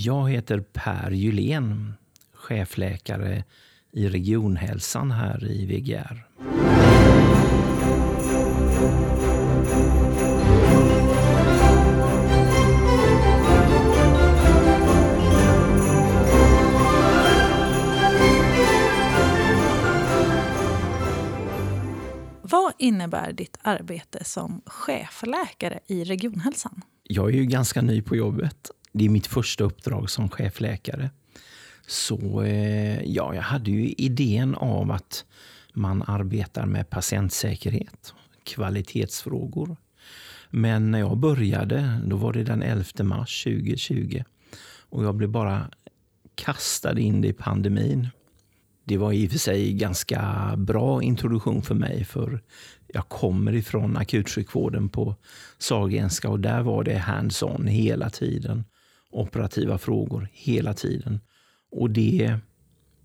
Jag heter Per Julén, chefläkare i regionhälsan här i VGR. Vad innebär ditt arbete som chefläkare i regionhälsan? Jag är ju ganska ny på jobbet. Det är mitt första uppdrag som chefläkare. Så eh, ja, jag hade ju idén av att man arbetar med patientsäkerhet, kvalitetsfrågor. Men när jag började, då var det den 11 mars 2020. Och jag blev bara kastad in i pandemin. Det var i och för sig ganska bra introduktion för mig, för jag kommer ifrån akutsjukvården på Sahlgrenska och där var det hands-on hela tiden. Operativa frågor hela tiden. Och det,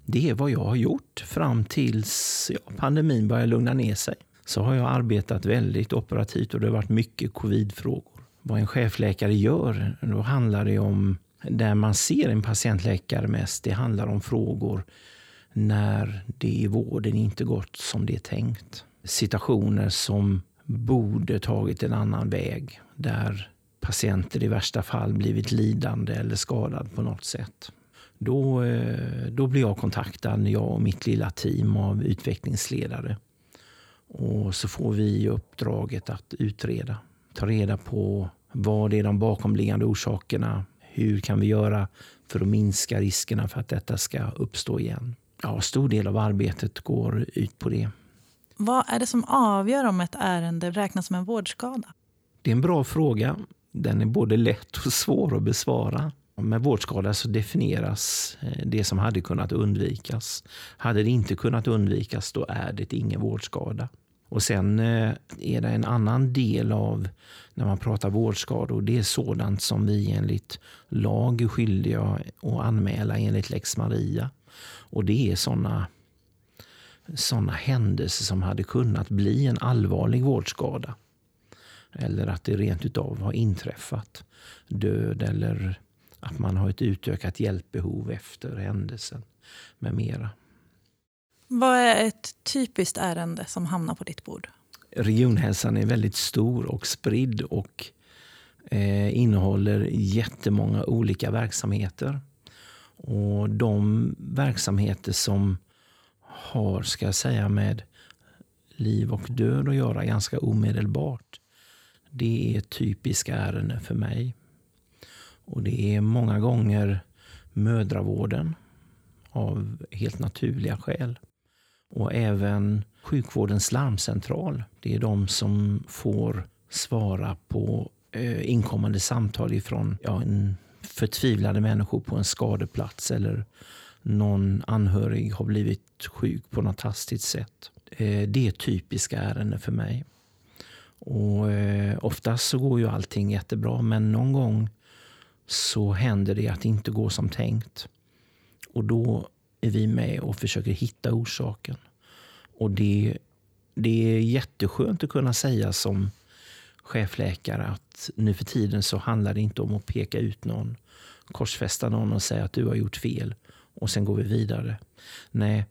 det är vad jag har gjort fram tills ja, pandemin började lugna ner sig. Så har jag arbetat väldigt operativt och det har varit mycket covidfrågor. Vad en chefläkare gör, då handlar det om där man ser en patientläkare mest. Det handlar om frågor när det i vården inte gått som det är tänkt. Situationer som borde tagit en annan väg. Där patienter i värsta fall blivit lidande eller skadade på något sätt. Då, eh, då blir jag kontaktad, jag och mitt lilla team av utvecklingsledare. Och så får vi uppdraget att utreda. Ta reda på vad är de bakomliggande orsakerna? Hur kan vi göra för att minska riskerna för att detta ska uppstå igen? Ja, stor del av arbetet går ut på det. Vad är det som avgör om ett ärende räknas som en vårdskada? Det är en bra fråga. Den är både lätt och svår att besvara. Med vårdskada så definieras eh, det som hade kunnat undvikas. Hade det inte kunnat undvikas, då är det ingen vårdskada. Och Sen eh, är det en annan del av när man pratar vårdskador. Det är sådant som vi enligt lag är skyldiga att anmäla enligt lex Maria. Och det är sådana såna händelser som hade kunnat bli en allvarlig vårdskada. Eller att det rent utav har inträffat död eller att man har ett utökat hjälpbehov efter händelsen med mera. Vad är ett typiskt ärende som hamnar på ditt bord? Regionhälsan är väldigt stor och spridd och eh, innehåller jättemånga olika verksamheter. Och de verksamheter som har, ska jag säga, med liv och död att göra ganska omedelbart. Det är typiska ärenden för mig. Och det är många gånger mödravården av helt naturliga skäl. Och även sjukvårdens larmcentral. Det är de som får svara på eh, inkommande samtal ifrån ja, en förtvivlade människor på en skadeplats eller någon anhörig har blivit sjuk på något hastigt sätt. Eh, det är typiska ärenden för mig. Och eh, oftast så går ju allting jättebra, men någon gång så händer det att det inte går som tänkt. Och då är vi med och försöker hitta orsaken. Och det, det är jätteskönt att kunna säga som chefläkare att nu för tiden så handlar det inte om att peka ut någon, korsfästa någon och säga att du har gjort fel och sen går vi vidare. Nej,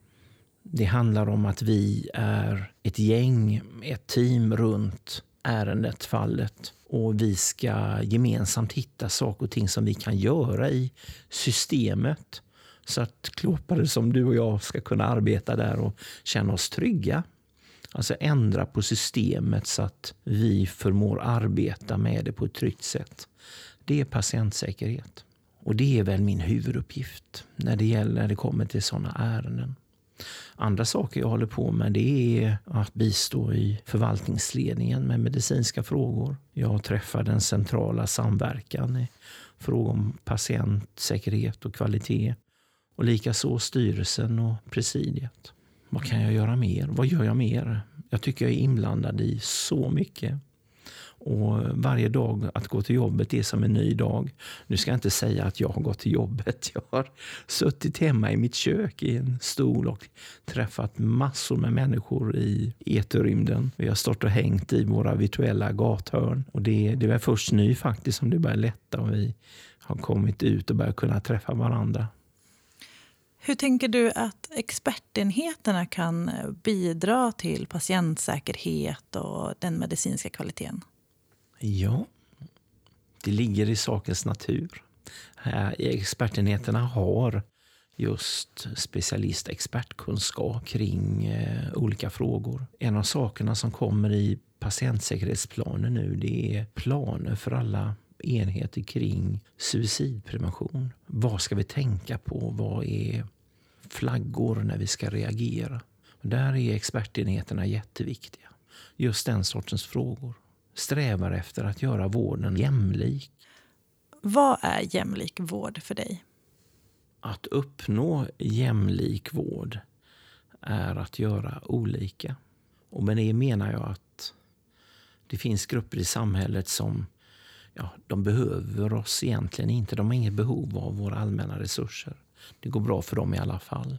det handlar om att vi är ett gäng, ett team runt ärendet, fallet. Och vi ska gemensamt hitta saker och ting som vi kan göra i systemet. Så att klåpare som du och jag ska kunna arbeta där och känna oss trygga. Alltså ändra på systemet så att vi förmår arbeta med det på ett tryggt sätt. Det är patientsäkerhet. Och det är väl min huvuduppgift när det gäller när det kommer till sådana ärenden. Andra saker jag håller på med det är att bistå i förvaltningsledningen med medicinska frågor. Jag träffar den centrala samverkan i fråga om patientsäkerhet och kvalitet. Och likaså styrelsen och presidiet. Vad kan jag göra mer? Vad gör jag mer? Jag tycker jag är inblandad i så mycket. Och varje dag att gå till jobbet är som en ny dag. Nu ska jag inte säga att jag har gått till jobbet. Jag har suttit hemma i mitt kök i en stol och träffat massor med människor i eterrymden. Vi har stått och hängt i våra virtuella gathörn. Och det, det var först nu faktiskt som det börjar lätta och vi har kommit ut och börjat kunna träffa varandra. Hur tänker du att expertenheterna kan eh, bidra till patientsäkerhet och den medicinska kvaliteten? Ja, det ligger i sakens natur. Eh, expertenheterna har just specialist expertkunskap kring eh, olika frågor. En av sakerna som kommer i patientsäkerhetsplanen nu det är planer för alla enheter kring suicidprevention. Vad ska vi tänka på? Vad är flaggor när vi ska reagera? Där är expertenheterna jätteviktiga. Just den sortens frågor. Strävar efter att göra vården jämlik. Vad är jämlik vård för dig? Att uppnå jämlik vård är att göra olika. Och med det menar jag att det finns grupper i samhället som ja, de behöver oss egentligen inte. De har inget behov av våra allmänna resurser. Det går bra för dem i alla fall.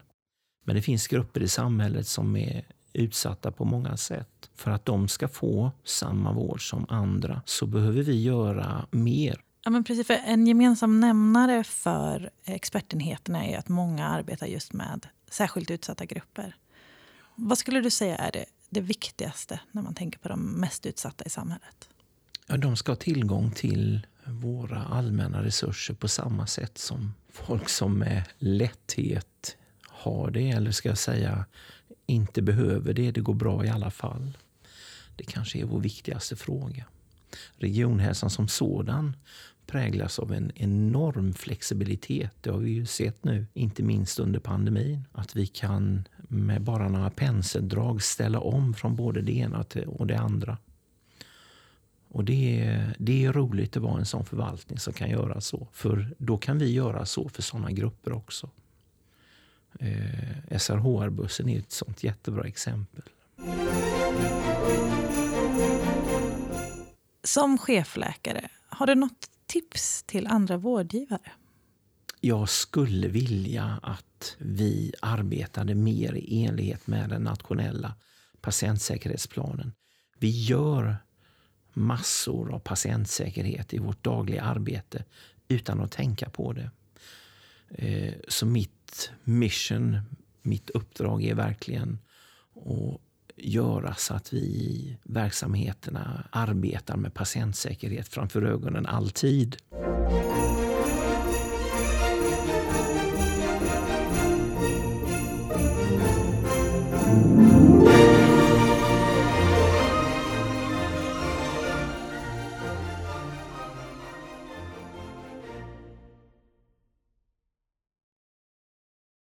Men det finns grupper i samhället som är utsatta på många sätt. För att de ska få samma vård som andra så behöver vi göra mer. Ja, men precis, för en gemensam nämnare för expertenheterna är att många arbetar just med särskilt utsatta grupper. Vad skulle du säga är det, det viktigaste när man tänker på de mest utsatta i samhället? Ja, de ska ha tillgång till våra allmänna resurser på samma sätt som folk som med lätthet har det, eller ska jag säga inte behöver det. Det går bra i alla fall. Det kanske är vår viktigaste fråga. Regionhälsan som sådan präglas av en enorm flexibilitet. Det har vi ju sett nu, inte minst under pandemin. Att vi kan med bara några penseldrag ställa om från både det ena och det andra. Och det är, det är roligt att vara en sån förvaltning som kan göra så. För då kan vi göra så för såna grupper också. Eh, SRHR-bussen är ett sånt jättebra exempel. Som chefläkare, har du något tips till andra vårdgivare? Jag skulle vilja att vi arbetade mer i enlighet med den nationella patientsäkerhetsplanen. Vi gör massor av patientsäkerhet i vårt dagliga arbete utan att tänka på det. Eh, så mitt mission, mitt uppdrag är verkligen att göra så att vi i verksamheterna arbetar med patientsäkerhet framför ögonen alltid.